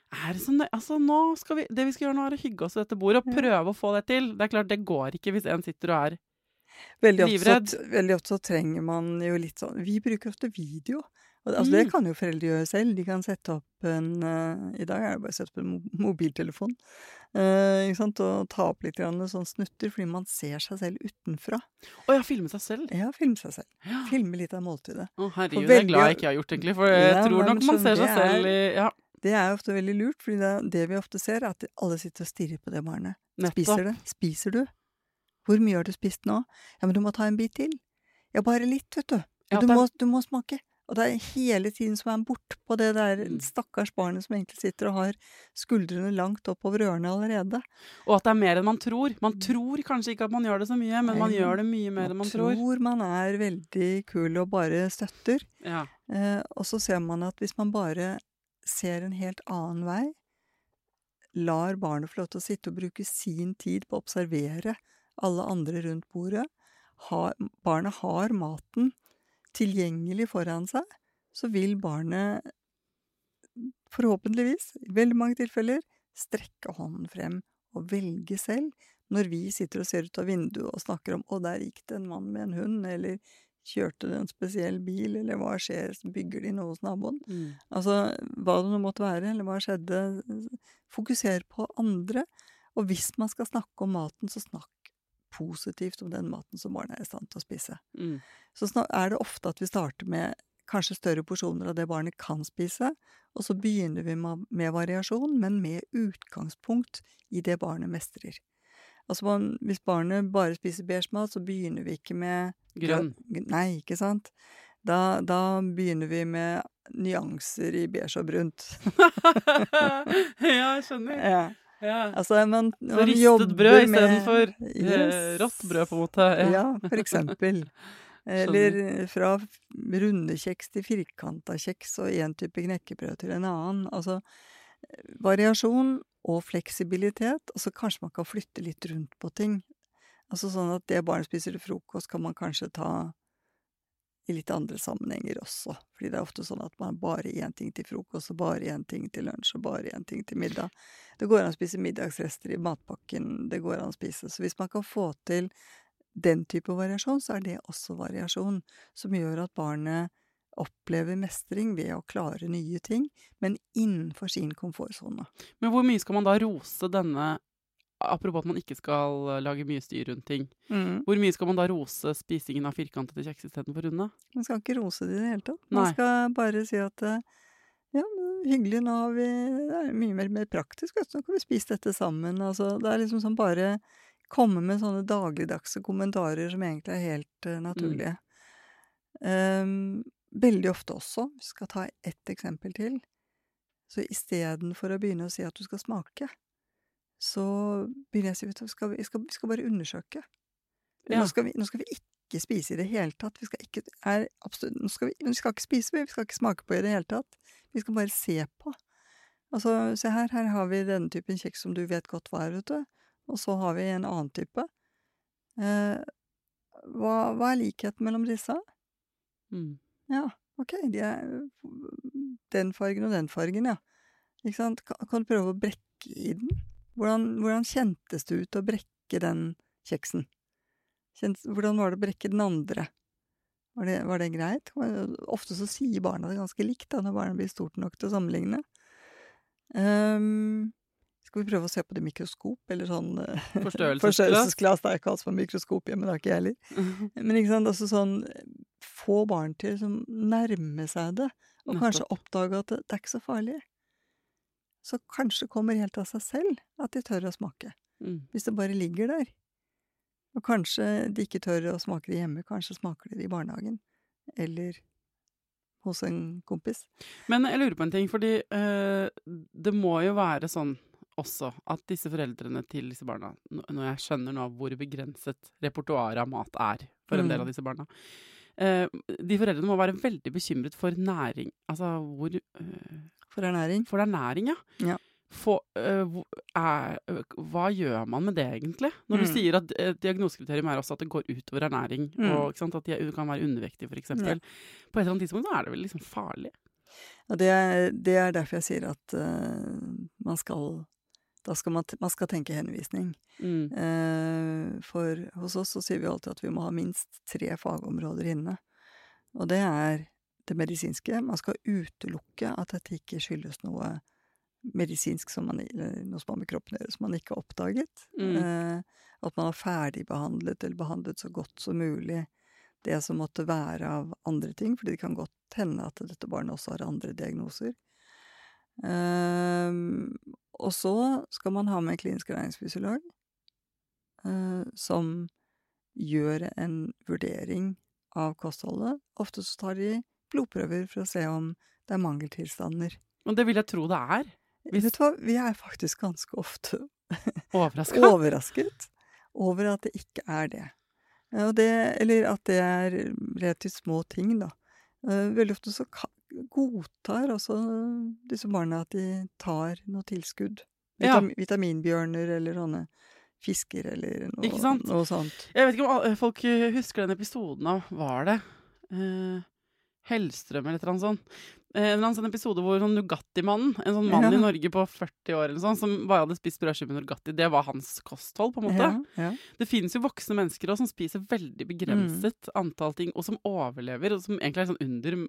er det sånn, altså nå skal vi, Det vi skal gjøre nå, er å hygge oss ved dette bordet og prøve å få det til. Det er klart, det går ikke hvis en sitter og er Veldig Livredd. Ofte, veldig ofte så trenger man jo litt sånn Vi bruker ofte video. Altså, mm. Det kan jo foreldre gjøre selv. De kan sette opp en uh, I dag er det bare å sette opp en mobiltelefon. uh? Og ta opp litt grann, sånn snutter, fordi man ser seg selv utenfra. Å ja, filme seg selv. Ja, filme seg selv. Ja. Filme litt av måltidet. Å, herregud, veldig, det er glad jeg ikke har gjort, egentlig. For jeg Ja, tror nok man ser seg selv i Ja, Det er ofte veldig lurt, for det, det vi ofte ser, er at alle sitter og stirrer på det barnet. Spiser det? Spiser du? Hvor mye har du spist nå? Ja, men du må ta en bit til. Ja, bare litt, vet du. Ja, du, må, du må smake. Og det er hele tiden som er bort på det der Mm. stakkars barnet som egentlig sitter og har skuldrene langt oppover ørene allerede. Og at det er mer enn man tror. Man tror kanskje ikke at man gjør det så mye, men man gjør det mye mer enn man tror. man er veldig kul og bare støtter. Ja. Eh, og så ser man at hvis man bare ser en helt annen vei, lar barnet få lov til å sitte og bruke sin tid på å observere alle andre rundt bordet, har, barnet har maten tilgjengelig foran seg, så vil barnet forhåpentligvis, i veldig mange tilfeller, strekke hånden frem og velge selv. Når vi sitter og ser ut av vinduet og snakker om 'å, der gikk det en mann med en hund', eller 'kjørte det en spesiell bil', eller 'hva skjer, bygger de noe hos naboen'. Mm. Altså, hva det nå måtte være, eller hva skjedde. Fokuser på andre. Og hvis man skal snakke om maten, så snakk positivt om den maten som barnet er i stand til å spise. Mm. Så er det ofte at vi starter med kanskje større porsjoner av det barnet kan spise, og så begynner vi med, med variasjon, men med utgangspunkt i det barnet mestrer. Altså man, Hvis barnet bare spiser beige mat, så begynner vi ikke med Grønn. Nei, ikke sant? Da, da begynner vi med nyanser i beige og brunt. (laughs) ja, jeg skjønner. Ja. Ja. Altså, man, Så man ristet brød istedenfor med... Yes. rått brød, på en måte. Ja, for eksempel. (laughs) Eller fra runde kjeks til firkanta kjeks og én type knekkebrød til en annen. Altså eh, variasjon og fleksibilitet. og så kanskje man kan flytte litt rundt på ting. Altså sånn at det barnet spiser til frokost, kan man kanskje ta i litt andre sammenhenger også. Fordi det er ofte sånn at man har bare én ting til frokost, og bare én ting til lunsj, og bare én ting til middag. Det går an å spise middagsrester i matpakken, det går an å spise. Så hvis man kan få til den type variasjon, så er det også variasjon, som gjør at barnet opplever mestring ved å klare nye ting, men innenfor sin komfortsone. Men hvor mye skal man da rose denne Apropos at man ikke skal eh, lage mye styr rundt ting. Hvor mye skal man da rose spisingen av firkantede kjeks istedenfor runde? Man skal ikke rose det i det hele tatt. Man Nei. skal bare si at eh, ja, hyggelig, nå har vi Det er mye mer, mer praktisk, vet. Nå kan vi spise dette sammen. Altså, det er liksom sånn bare komme med sånne dagligdagse kommentarer som egentlig er helt uh, naturlige. Ehm, veldig ofte også, vi skal ta ett eksempel til, så istedenfor å begynne å si at du skal smake, så begynner jeg å si vet du, skal vi, skal, vi skal bare undersøke. Ja. Nå, skal vi, nå skal vi ikke spise i det hele tatt. Vi skal ikke, er absolutt, nå skal vi, vi skal ikke spise, vi skal ikke smake på i det hele tatt. Vi skal bare se på. Altså, se her, her har vi denne typen kjeks som du vet godt hva er, vet du. Og så har vi en annen type. Eh, hva, hva er likheten mellom disse? Mm. Ja, ok, de er den fargen og den fargen, ja. Ikke sant? Kan, kan du prøve å brekke i den? Hvordan, hvordan kjentes det ut å brekke den kjeksen? Kjent, hvordan var det å brekke den andre? Var det, var det greit? Ofte så sier barna det ganske likt da, når barna blir stort nok til å sammenligne. Um, skal vi prøve å se på det mikroskop, eller sånn eh, Forstørrelsesglass. Forstørrelsesglass. Det er ikke alt som er mikroskop hjemme, det har ikke jeg heller. (laughs) Men ikke sant, altså sånn Få barn til å nærme seg det, og kanskje oppdage at det, det er ikke så farlig. Så kanskje kommer helt av seg selv at de tør å smake, Mm. hvis det bare ligger der. Og kanskje de ikke tør å smake det hjemme, kanskje smaker de det i barnehagen. Eller hos en kompis. Men jeg lurer på en ting, fordi øh, det må jo være sånn også at disse foreldrene til disse barna, når jeg skjønner nå hvor begrenset repertoaret av mat er for en del Mm. av disse barna eh, De foreldrene må være veldig bekymret for næring Altså hvor eh, For ernæring. For det er næring, ja. Ja. For, uh, er, eh, hva gjør man med det, egentlig? Når du Mm. sier at uh, diagnosekriterium er også at det går utover ernæring, Mm. og at de er- kan være undervektige, f.eks. Ja. På et eller annet tidspunkt så er det vel liksom farlig? Ja, det, er- det er derfor jeg sier at uh, man skal Da skal man, man skal tenke henvisning. Mm. Eh, for hos oss så sier vi alltid at vi må ha minst tre fagområder inne. Og det er det medisinske. Man skal utelukke at dette ikke skyldes noe medisinsk som man, noe som har med kroppen å gjøre, som man ikke har oppdaget. Mm. Eh, at man har ferdigbehandlet eller behandlet så godt som mulig det som måtte være av andre ting, fordi det kan godt hende at dette barnet også har andre diagnoser. Eh, og så skal man ha med en klinisk ernæringsfysiolog eh, som gjør en vurdering av kostholdet. Ofte så tar de blodprøver for å se om det er mangeltilstander. Og det vil jeg tro det er. Hvis- Vet du hva, vi er faktisk ganske ofte (laughs) overrasket over at det ikke er det. Og det eller at det er relativt små ting, da. Eh, Veldig ofte så godtar også disse barna at de tar noe tilskudd. Ja. Vitaminbjørner eller sånne fisker eller noe, Ikke sant? noe sånt. Jeg vet ikke om folk husker den episoden av Var det eh, Hellstrøm eller et eller annet sånt? Eh, En eller annen sånn episode hvor sånn Nugatti-mannen, en sånn mann Ja. i Norge på 40 år eller sånn, som bare hadde spist brødskive med Nugatti, det var hans kosthold, på en måte. Ja, ja. Det finnes jo voksne mennesker også, som spiser veldig begrenset antall ting, og som overlever, og som egentlig er sånn under I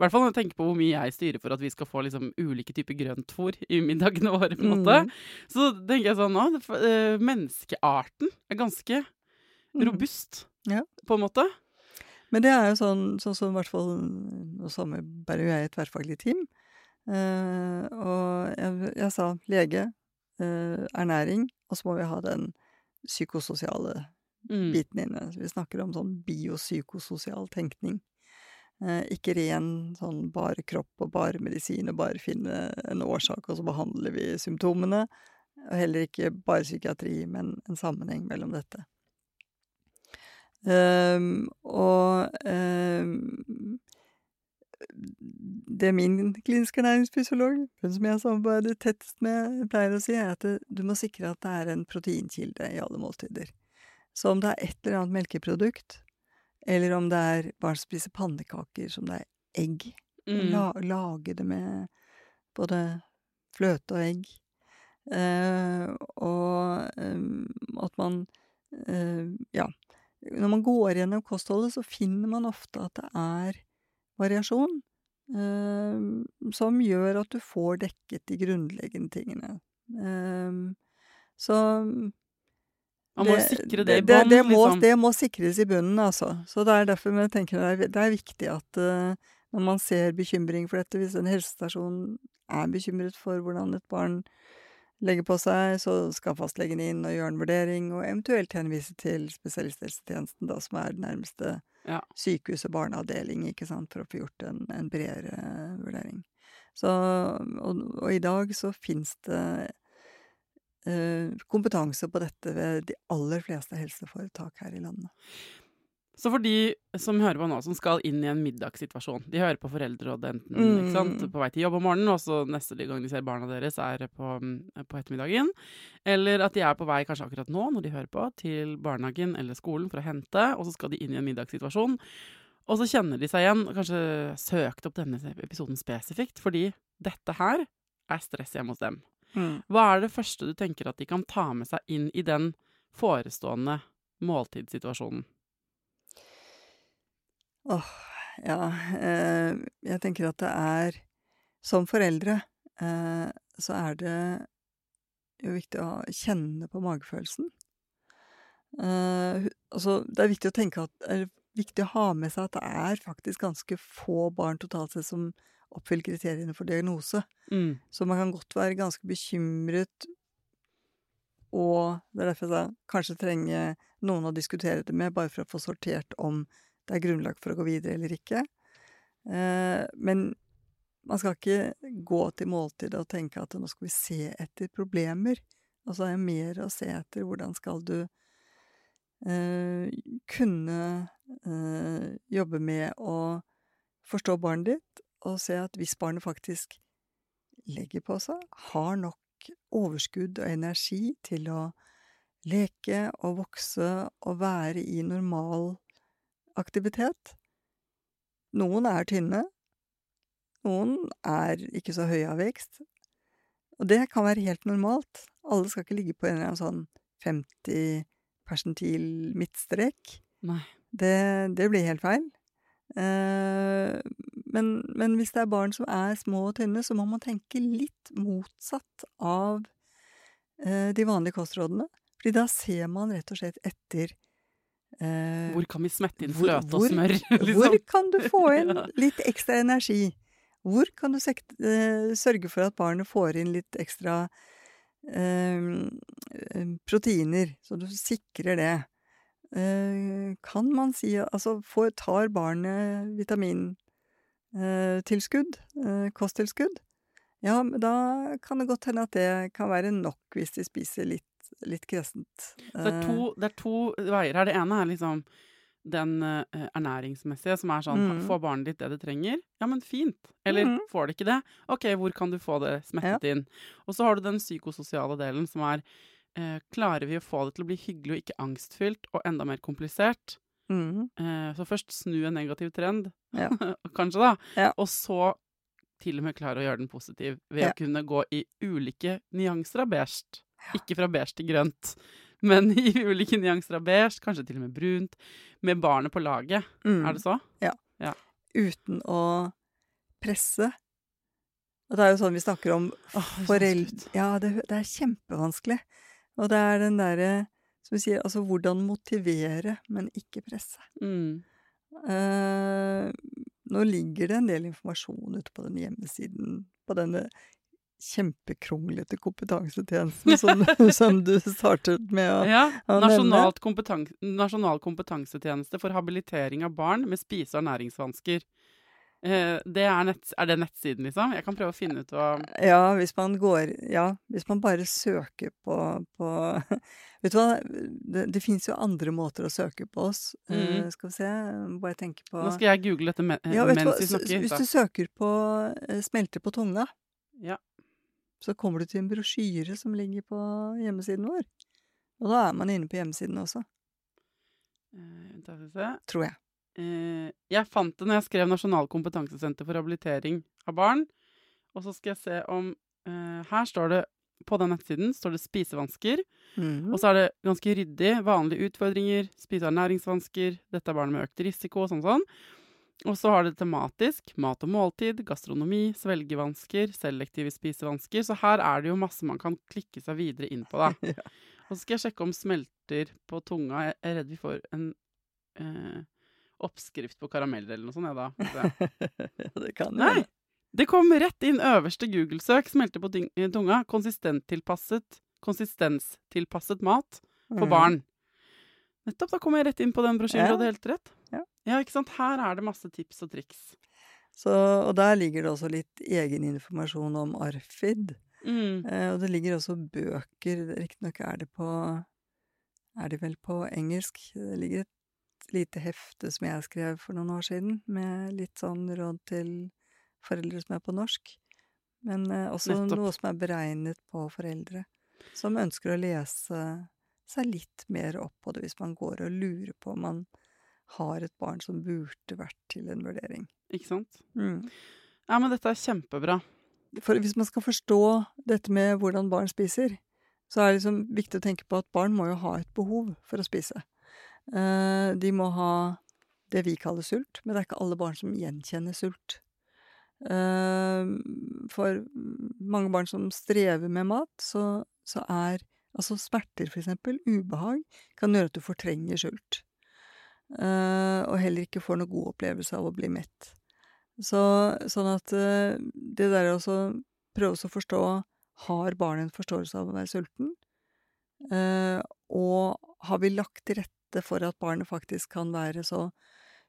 hvert fall når jeg tenker på hvor mye jeg styrer for at vi skal få liksom ulike typer grøntfôr i middagene våre, på en måte. Mm. Så tenker jeg sånn nå, eh, menneskearten er ganske Mm. robust, Ja. på en måte. Men det er jo sånn sånn som i hvert fall Nå samarbeider jo jeg i et tverrfaglig team. Uh, og jeg, jeg sa lege, uh, ernæring, og så må vi ha den psykososiale Mm. biten inne. Så vi snakker om sånn biopsykososial tenkning. Uh, ikke ren sånn bare kropp og bare medisin og bare finne en årsak, og så behandler vi symptomene. Og heller ikke bare psykiatri, men en sammenheng mellom dette. Ehm, og um, det min kliniske ernæringsfysiolog, hun som jeg samarbeider tettest med, pleier å si, er at du må sikre at det er en proteinkilde i alle måltider. Så om det er et eller annet melkeprodukt, eller om det er barn som spiser pannekaker, som det er egg, Mm. la, lage det med både fløte og egg. Uh, og um, at man uh, Ja. Når man går gjennom kostholdet, så finner man ofte at det er variasjon. eh, som gjør at du får dekket de grunnleggende tingene. Eh, så Man må jo sikre det i det, bånn, det, må, liksom. det må sikres i bunnen, altså. Så det er derfor jeg tenker det er, det er viktig at eh, når man ser bekymring for dette, hvis en helsestasjon er bekymret for hvordan et barn legger på seg, så skal fastlegen inn og gjøre en vurdering, og eventuelt henvise til spesialisthelsetjenesten, da, som er nærmeste Ja. og barneavdeling, ikke sant, for å få gjort en, en bredere vurdering. Så, og, og i dag så fins det eh, kompetanse på dette ved de aller fleste helseforetak her i landet. Så for de som hører på nå, som skal inn i en middagssituasjon De hører på Foreldrerådet enten Mm. ikke sant, på vei til jobb om morgenen, og så neste gang de ser barna deres, er på, på ettermiddagen. Eller at de er på vei kanskje akkurat nå, når de hører på, til barnehagen eller skolen for å hente, og så skal de inn i en middagssituasjon. Og så kjenner de seg igjen, og kanskje søkte opp denne episoden spesifikt, fordi dette her er stress hjemme hos dem. Hva er det første du tenker at de kan ta med seg inn i den forestående måltidssituasjonen? Åh, ja. Eh, jeg tenker at det er Som foreldre eh, så er det jo viktig å kjenne på magefølelsen. Eh, altså, det er viktig å tenke at Eller viktig å ha med seg at det er faktisk ganske få barn totalt sett som oppfyller kriteriene for diagnose. Mm. Så man kan godt være ganske bekymret, og det er derfor jeg sa kanskje trenge noen å diskutere det med, bare for å få sortert om det er grunnlag for å gå videre eller ikke. Eh, men man skal ikke gå til måltidet og tenke at nå skal vi se etter problemer. Og så er det mer å se etter hvordan skal du eh, kunne eh, jobbe med å forstå barnet ditt, og se at hvis barnet faktisk legger på seg, har nok overskudd og energi til å leke og vokse og være i normal aktivitet. Noen er tynne, noen er ikke så høye av vekst. Og det kan være helt normalt. Alle skal ikke ligge på en eller annen sånn 50 persentil midtstrek. Det, det blir helt feil. Eh, men, men hvis det er barn som er små og tynne, så må man tenke litt motsatt av eh, de vanlige kostrådene. Fordi da ser man rett og slett etter Hvor kan vi smette inn hvor- fløte og hvor- smør? (laughs) Hvor liksom? kan du få (laughs) inn litt ekstra energi? Hvor kan du eh, sørge for at barnet får inn litt ekstra eh, eh, proteiner, så du sikrer det? Eh, kan man si Altså, får, tar barnet vitamintilskudd, eh, kosttilskudd? Ja, men da kan det godt hende at det kan være nok hvis de spiser litt, litt kresent. Det er, to, det er to veier her. Det ene er liksom den uh, ernæringsmessige, som er sånn Mm. Få barnet ditt det det trenger? Ja, men fint. Eller mm. får det ikke det? OK, hvor kan du få det smettet inn? Og så har du den psykososiale delen, som er uh, Klarer vi å få det til å bli hyggelig og ikke angstfylt, og enda mer komplisert? Mm. Uh, så først snu en negativ trend, Ja. (laughs) kanskje, da. Ja. Og så til og med klare å gjøre den positiv ved Ja. å kunne gå i ulike nyanser av beige. (laughs) Ikke fra beige til grønt, men i (laughs) ulike nyanser av beige, kanskje til og med brunt, med barnet på laget. Mm. Er det så? Ja, uten å presse. Og det er jo sånn vi snakker om foreldre. Ja, det, det er kjempevanskelig. Og det er den derre som vi sier, altså hvordan motivere, men ikke presse. Mm. Eh, nå ligger det en del informasjon ute på den hjemmesiden, på denne kjempekronglete kompetansetjenesten som, (laughs) som du startet med å Ja. å nevne. Nasjonalt Nasjonal kompetansetjeneste for habilitering av barn med spise- og ernæringsvansker. Eh, det er, nett, er det nettsiden, liksom? Jeg kan prøve å finne ut hva Ja, hvis man går Ja, hvis man bare søker på, på (laughs) Vet du hva, det, det fins jo andre måter å søke på oss. Mm. Uh, skal vi se, bare tenke på Nå skal jeg google dette me Ja, mens vi snakker. hvis du søker på eh, 'smelter på tunga', Ja. Så kommer du til en brosjyre som ligger på hjemmesiden vår. Og da er man inne på hjemmesiden også, se. tror jeg. Eh, jeg fant det når jeg skrev Nasjonal kompetansesenter for habilitering av barn. Og så skal jeg se om eh, Her står det på den nettsiden står det spisevansker. Mhm. Og så er det ganske ryddig. Vanlige utfordringer, spise- og ernæringsvansker, dette er barn med økt risiko og sånn sånn. Og så har det tematisk mat og måltid, gastronomi, svelgevansker, selektive spisevansker. Så her er det jo masse man kan klikke seg videre inn på, da. (laughs) Ja. Og så skal jeg sjekke om smelter på tunga. Jeg er redd vi får en eh, oppskrift på karameller eller noe sånt, jeg, da. (laughs) ja, det kan jo Nei! Det kom rett inn øverste Google-søk. Smelter på eh, tunga. Konsistenttilpasset, konsistenstilpasset mat for mm. barn. Nettopp, da kom jeg rett inn på den brosjyren. Ja. Du hadde helt rett. Ja. ikke sant. Her er det masse tips og triks. Så, og der ligger det også litt egeninformasjon om Arfid. Mm. Eh, og det ligger også bøker, riktignok er det på Er det vel på engelsk? Det ligger et lite hefte som jeg skrev for noen år siden, med litt sånn råd til foreldre som er på norsk. Men eh, også Nettopp. noe som er beregnet på foreldre som ønsker å lese seg litt mer opp på det hvis man går og lurer på om man har et barn som burde vært til en vurdering. Ikke sant. Mm. Ja, men dette er kjempebra. For hvis man skal forstå dette med hvordan barn spiser, så er det liksom viktig å tenke på at barn må jo ha et behov for å spise. Eh, de må ha det vi kaller sult, men det er ikke alle barn som gjenkjenner sult. Eh, for mange barn som strever med mat, så, så er altså smerter, eksempel, ubehag, kan gjøre at du fortrenger sult. Eh, og heller ikke får noe god opplevelse av å bli mett. Så, sånn at eh, det der å prøve å forstå Har barnet en forståelse av å være sulten? Eh, og har vi lagt til rette for at barnet faktisk kan være så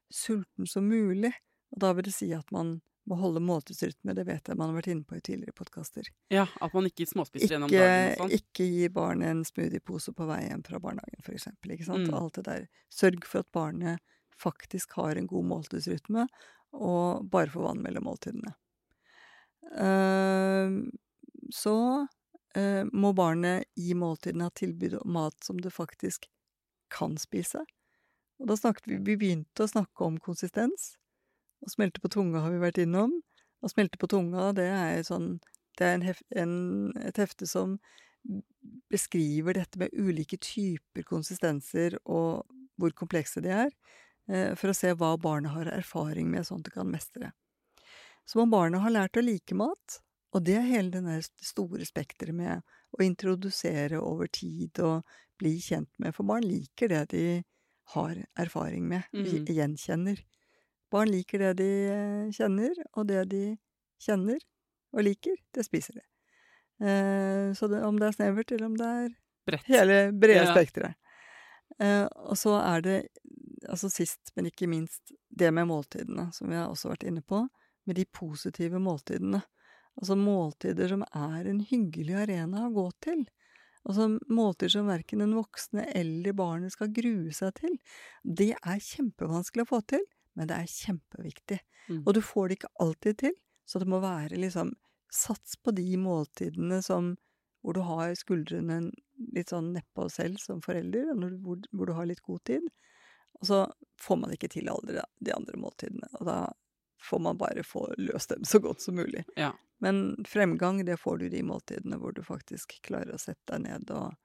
sulten som mulig? Og da vil det si at man må holde måltidsrytme, det vet jeg man har vært inne på i tidligere podkaster. Ja, At man ikke småspiser gjennom dagen. sånn. ikke gi barnet en smoothiepose på vei hjem fra barnehagen, for eksempel. Ikke sant? Mm. Alt det der. Sørg for at barnet faktisk har en god måltidsrytme, og bare får vann mellom måltidene. Uh, så uh, må barnet i måltidene ha tilbud om mat som det faktisk kan spise. Og da snakket vi, vi begynte å snakke om konsistens. Og smelte på tunga har vi vært innom. Å smelte på tunga, det er sånn Det er en hef, en, et hefte som beskriver dette med ulike typer konsistenser og hvor komplekse de er, eh, for å se hva barnet har erfaring med, sånn at det kan mestre. Så må barnet ha lært å like mat, og det er hele det store spekteret med å introdusere over tid og bli kjent med, for barn liker det de har erfaring med, mm. gjenkjenner. Barn liker det de eh, kjenner, og det de kjenner og liker, det spiser de. Eh, så det, om det er snevert, eller om det er Brett. hele brede Ja. spekteret. Eh, og så er det, altså sist, men ikke minst, det med måltidene, som vi har også vært inne på, med de positive måltidene. Altså måltider som er en hyggelig arena å gå til. Altså måltider som verken den voksne eller barnet skal grue seg til. Det er kjempevanskelig å få til, men det er kjempeviktig. Mm. Og du får det ikke alltid til, så det må være liksom Sats på de måltidene som hvor du har skuldrene litt sånn nedpå selv som forelder, og når du, hvor, hvor du har litt god tid. Og så får man ikke til alle de- de andre måltidene, og da får man bare få løst dem så godt som mulig. Ja. Men fremgang, det får du i de måltidene hvor du faktisk klarer å sette deg ned og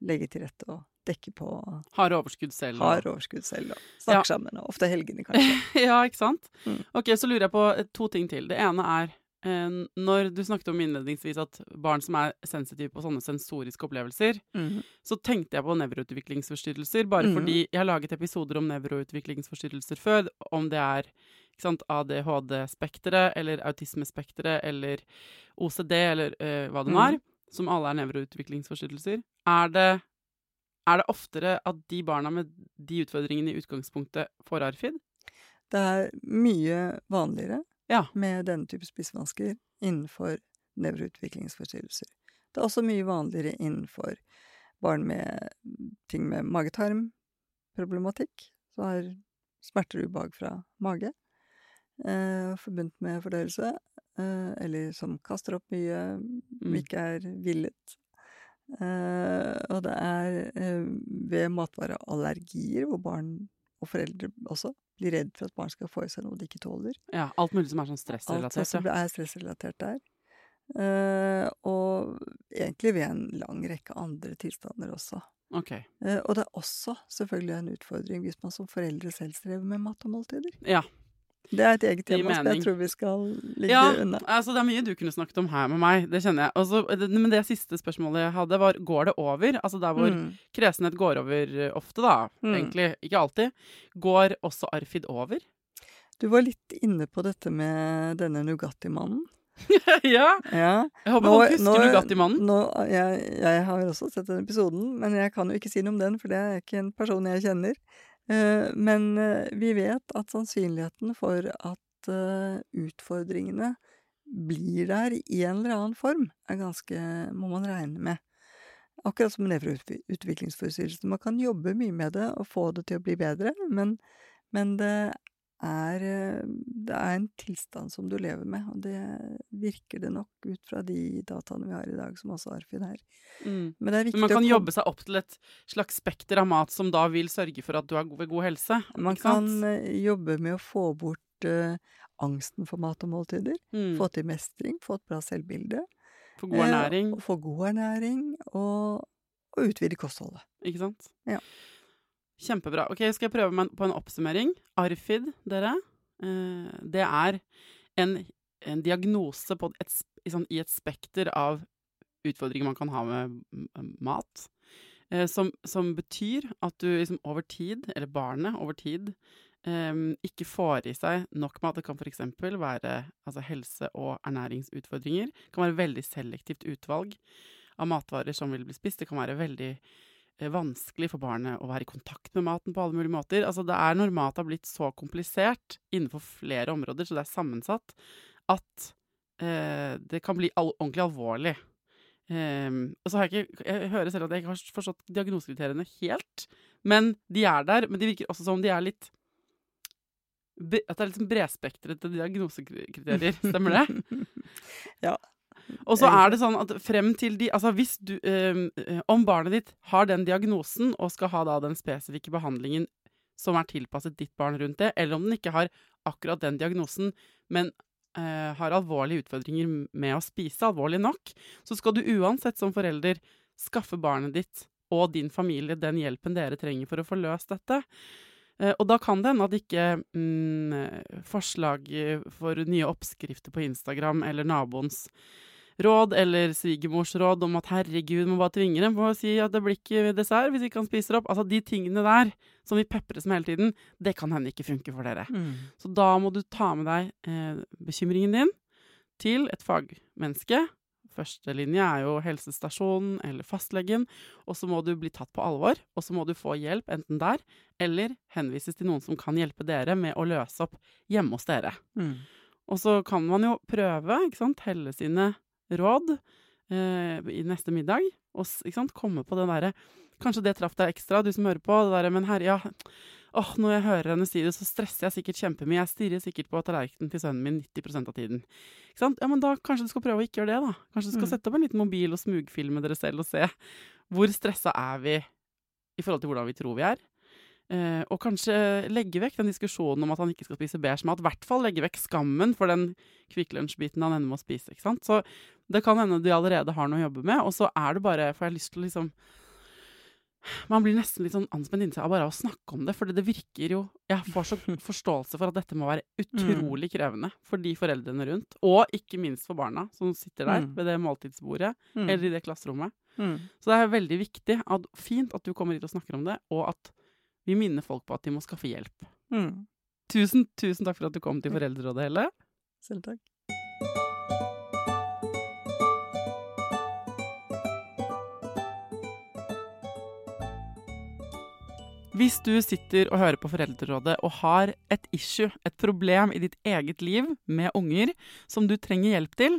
legge til rette og dekke på Har overskudd selv. og- har overskudd selv og snakke Ja. sammen, og ofte helgene kanskje. (laughs) ja, ikke sant? Mm. Ok, så lurer jeg på eh, to ting til. Det ene er eh, når du snakket om innledningsvis at barn som er sensitive på sånne sensoriske opplevelser, Mhm. så tenkte jeg på nevroutviklingsforstyrrelser, bare Mhm. fordi jeg har laget episoder om nevroutviklingsforstyrrelser før, om det er ADHD-spekteret eller autismespekteret eller OCD eller eh, hva det nå er, som alle er nevroutviklingsforstyrrelser. Er det, er det oftere at de barna med de utfordringene i utgangspunktet får ARFID? Det er mye vanligere Ja. med denne type spisevansker innenfor nevroutviklingsforstyrrelser. Det er også mye vanligere innenfor barn med ting med mage-tarm-problematikk, som har smerter og ubehag fra mage, eh, forbundet med fordøyelse, eh, eller som kaster opp mye, Mm. ikke er villet. Eh, og det er eh, ved matvareallergier, hvor barn og foreldre også blir redd for at barn skal få i seg noe de ikke tåler. ja. Alt mulig som er sånn stressrelatert. Alt som er stressrelatert der. Uh, og egentlig ved en lang rekke andre tilstander også. Okay. Uh, og det er også selvfølgelig en utfordring hvis man som foreldre selv strever med mat og måltider. Ja. Det er et eget tema som mening. jeg tror vi skal ligge Ja, unna. altså det er mye du kunne snakket om her med meg, det kjenner jeg. Også, det, men det siste spørsmålet jeg hadde var, går det over? Altså der hvor Mm. kresenhet går over eh, ofte da, Mm. egentlig, ikke alltid. Går også Arfid over? Du var litt inne på dette med denne Nugatti-mannen. (laughs) ja! Ja. Jeg håper folk husker Nugatti-mannen. jeg, jeg har også sett den episoden, men jeg kan jo ikke si noe om den, for det er ikke en person jeg kjenner. Eh, men eh, vi vet at sannsynligheten for at eh, utfordringene blir der i en eller annen form, er ganske må man regne med. Akkurat som nevroutviklingsforstyrrelser. Man kan jobbe mye med det og få det til å bli bedre, men, men det er, eh, det er en tilstand som du lever med, og det virker det nok ut fra de dataene vi har i dag, som også Arfin er. Mm. Men det er viktig Men man kan å, jobbe seg opp til et slags spekter av mat som da vil sørge for at du er ved god helse. Man kan eh, jobbe med å få bort uh, angsten for mat og måltider. Mm. Få til mestring, få et bra selvbilde. Få god ernæring, Eh, få god ernæring, og, og utvide kostholdet. ikke sant? Ja. Kjempebra. Ok, skal jeg prøve meg på en oppsummering? Arfid, dere, eh, det er en, en diagnose et, i sånn, i et spekter av utfordringer man kan ha med mat. Eh, som, som betyr at du liksom over tid, eller barnet over tid, eh, ikke får i seg nok mat. Det kan f.eks. være altså, helse- og ernæringsutfordringer. Det kan være veldig selektivt utvalg av matvarer som vil bli spist. Det kan være veldig vanskelig for barnet å være i kontakt med maten på alle mulige måter. Altså, det er når mat har blitt så komplisert innenfor flere områder, så det er sammensatt, at eh, det kan bli al ordentlig alvorlig. Eh, og så har jeg ikke Jeg hører selv at jeg ikke har forstått diagnosekriteriene helt. Men de er der. Men de virker også som om de er litt At det er litt sånn bredspektrete diagnosekriterier. Stemmer det? (laughs) Ja. Og så er det sånn at frem til de Altså hvis du øhm, øh, Om barnet ditt har den diagnosen og skal ha da den spesifikke behandlingen som er tilpasset ditt barn rundt det, eller om den ikke har akkurat den diagnosen, men eh, har alvorlige utfordringer med å spise, alvorlig nok, så skal du uansett som forelder skaffe barnet ditt og din familie den hjelpen dere trenger for å få løst dette. Eh, og da kan det hende at ikke mm, forslag eh, for nye oppskrifter på Instagram eller naboens råd eller svigermors råd om at herregud, må bare tvinge dem på å si at det blir ikke dessert hvis ikke han spiser opp. Altså de tingene der som vi pepres med hele tiden, det kan hende ikke funke for dere. Mm. Så da må du ta med deg eh, bekymringen din til et fagmenneske. Første linje er jo helsestasjonen eller fastlegen, og så må du bli tatt på alvor. Og så må du få hjelp enten der, eller henvises til noen som kan hjelpe dere med å løse opp hjemme hos dere. Mm. Og så kan man jo prøve, ikke sant, telle sine råd eh, i neste middag, og sant, komme på den derre Kanskje det traff deg ekstra, du som hører på. det der, Men herre, ja åh, Når jeg hører henne si det, så stresser jeg sikkert kjempemye. Jeg stirrer sikkert på tallerkenen til sønnen min 90% av tiden. Ikke sant? Ja, men da kanskje du skal prøve å ikke gjøre det, da. Kanskje du skal Mm. sette opp en liten mobil og smugfilme dere selv og se hvor stressa er vi i forhold til hvordan vi tror vi er. Eh, og kanskje legge vekk den diskusjonen om at han ikke skal spise beige mat. I hvert fall legge vekk skammen for den Kvikk Lunsj-biten han ender med å spise. ikke sant? Så det kan hende de allerede har noe å jobbe med, og så er det bare For jeg har lyst til å liksom man blir nesten litt sånn anspent inni seg av bare å snakke om det, for det virker jo Jeg får så (laughs) forståelse for at dette må være utrolig krevende for de foreldrene rundt, og ikke minst for barna som sitter der Mm. ved det måltidsbordet Mm. eller i det klasserommet. Mm. Så det er veldig viktig, at, fint at du kommer hit og snakker om det, og at vi minner folk på at de må skaffe hjelp. Mm. Tusen, tusen takk for at du kom til Foreldrerådet, Helle. Selv takk. Hvis du sitter og hører på Foreldrerådet og har et issue, et problem i ditt eget liv med unger som du trenger hjelp til,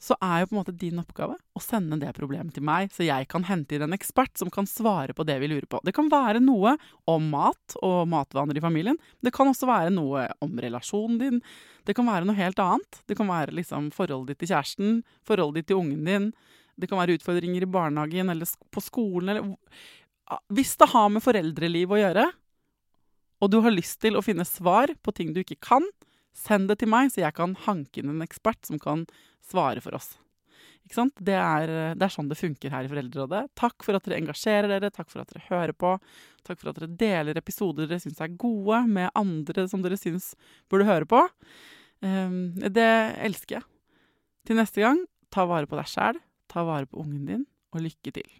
så er jo på en måte din oppgave å sende det problemet til meg, så jeg kan hente inn en ekspert som kan svare på det vi lurer på. Det kan være noe om mat og matvaner i familien. Det kan også være noe om relasjonen din. Det kan være noe helt annet. Det kan være liksom forholdet ditt til kjæresten, forholdet ditt til ungen din. Det kan være utfordringer i barnehagen eller på skolen eller Hvis det har med foreldreliv å gjøre, og du har lyst til å finne svar på ting du ikke kan, send det til meg, så jeg kan hanke inn en ekspert som kan svare for oss. Det er, det er sånn det funker her i Foreldrerådet. Takk for at dere engasjerer dere, takk for at dere hører på. Takk for at dere deler episoder dere syns er gode, med andre som dere syns burde høre på. Ehm, det elsker jeg. Til neste gang, ta vare på deg sjæl, ta vare på ungen din, og lykke til.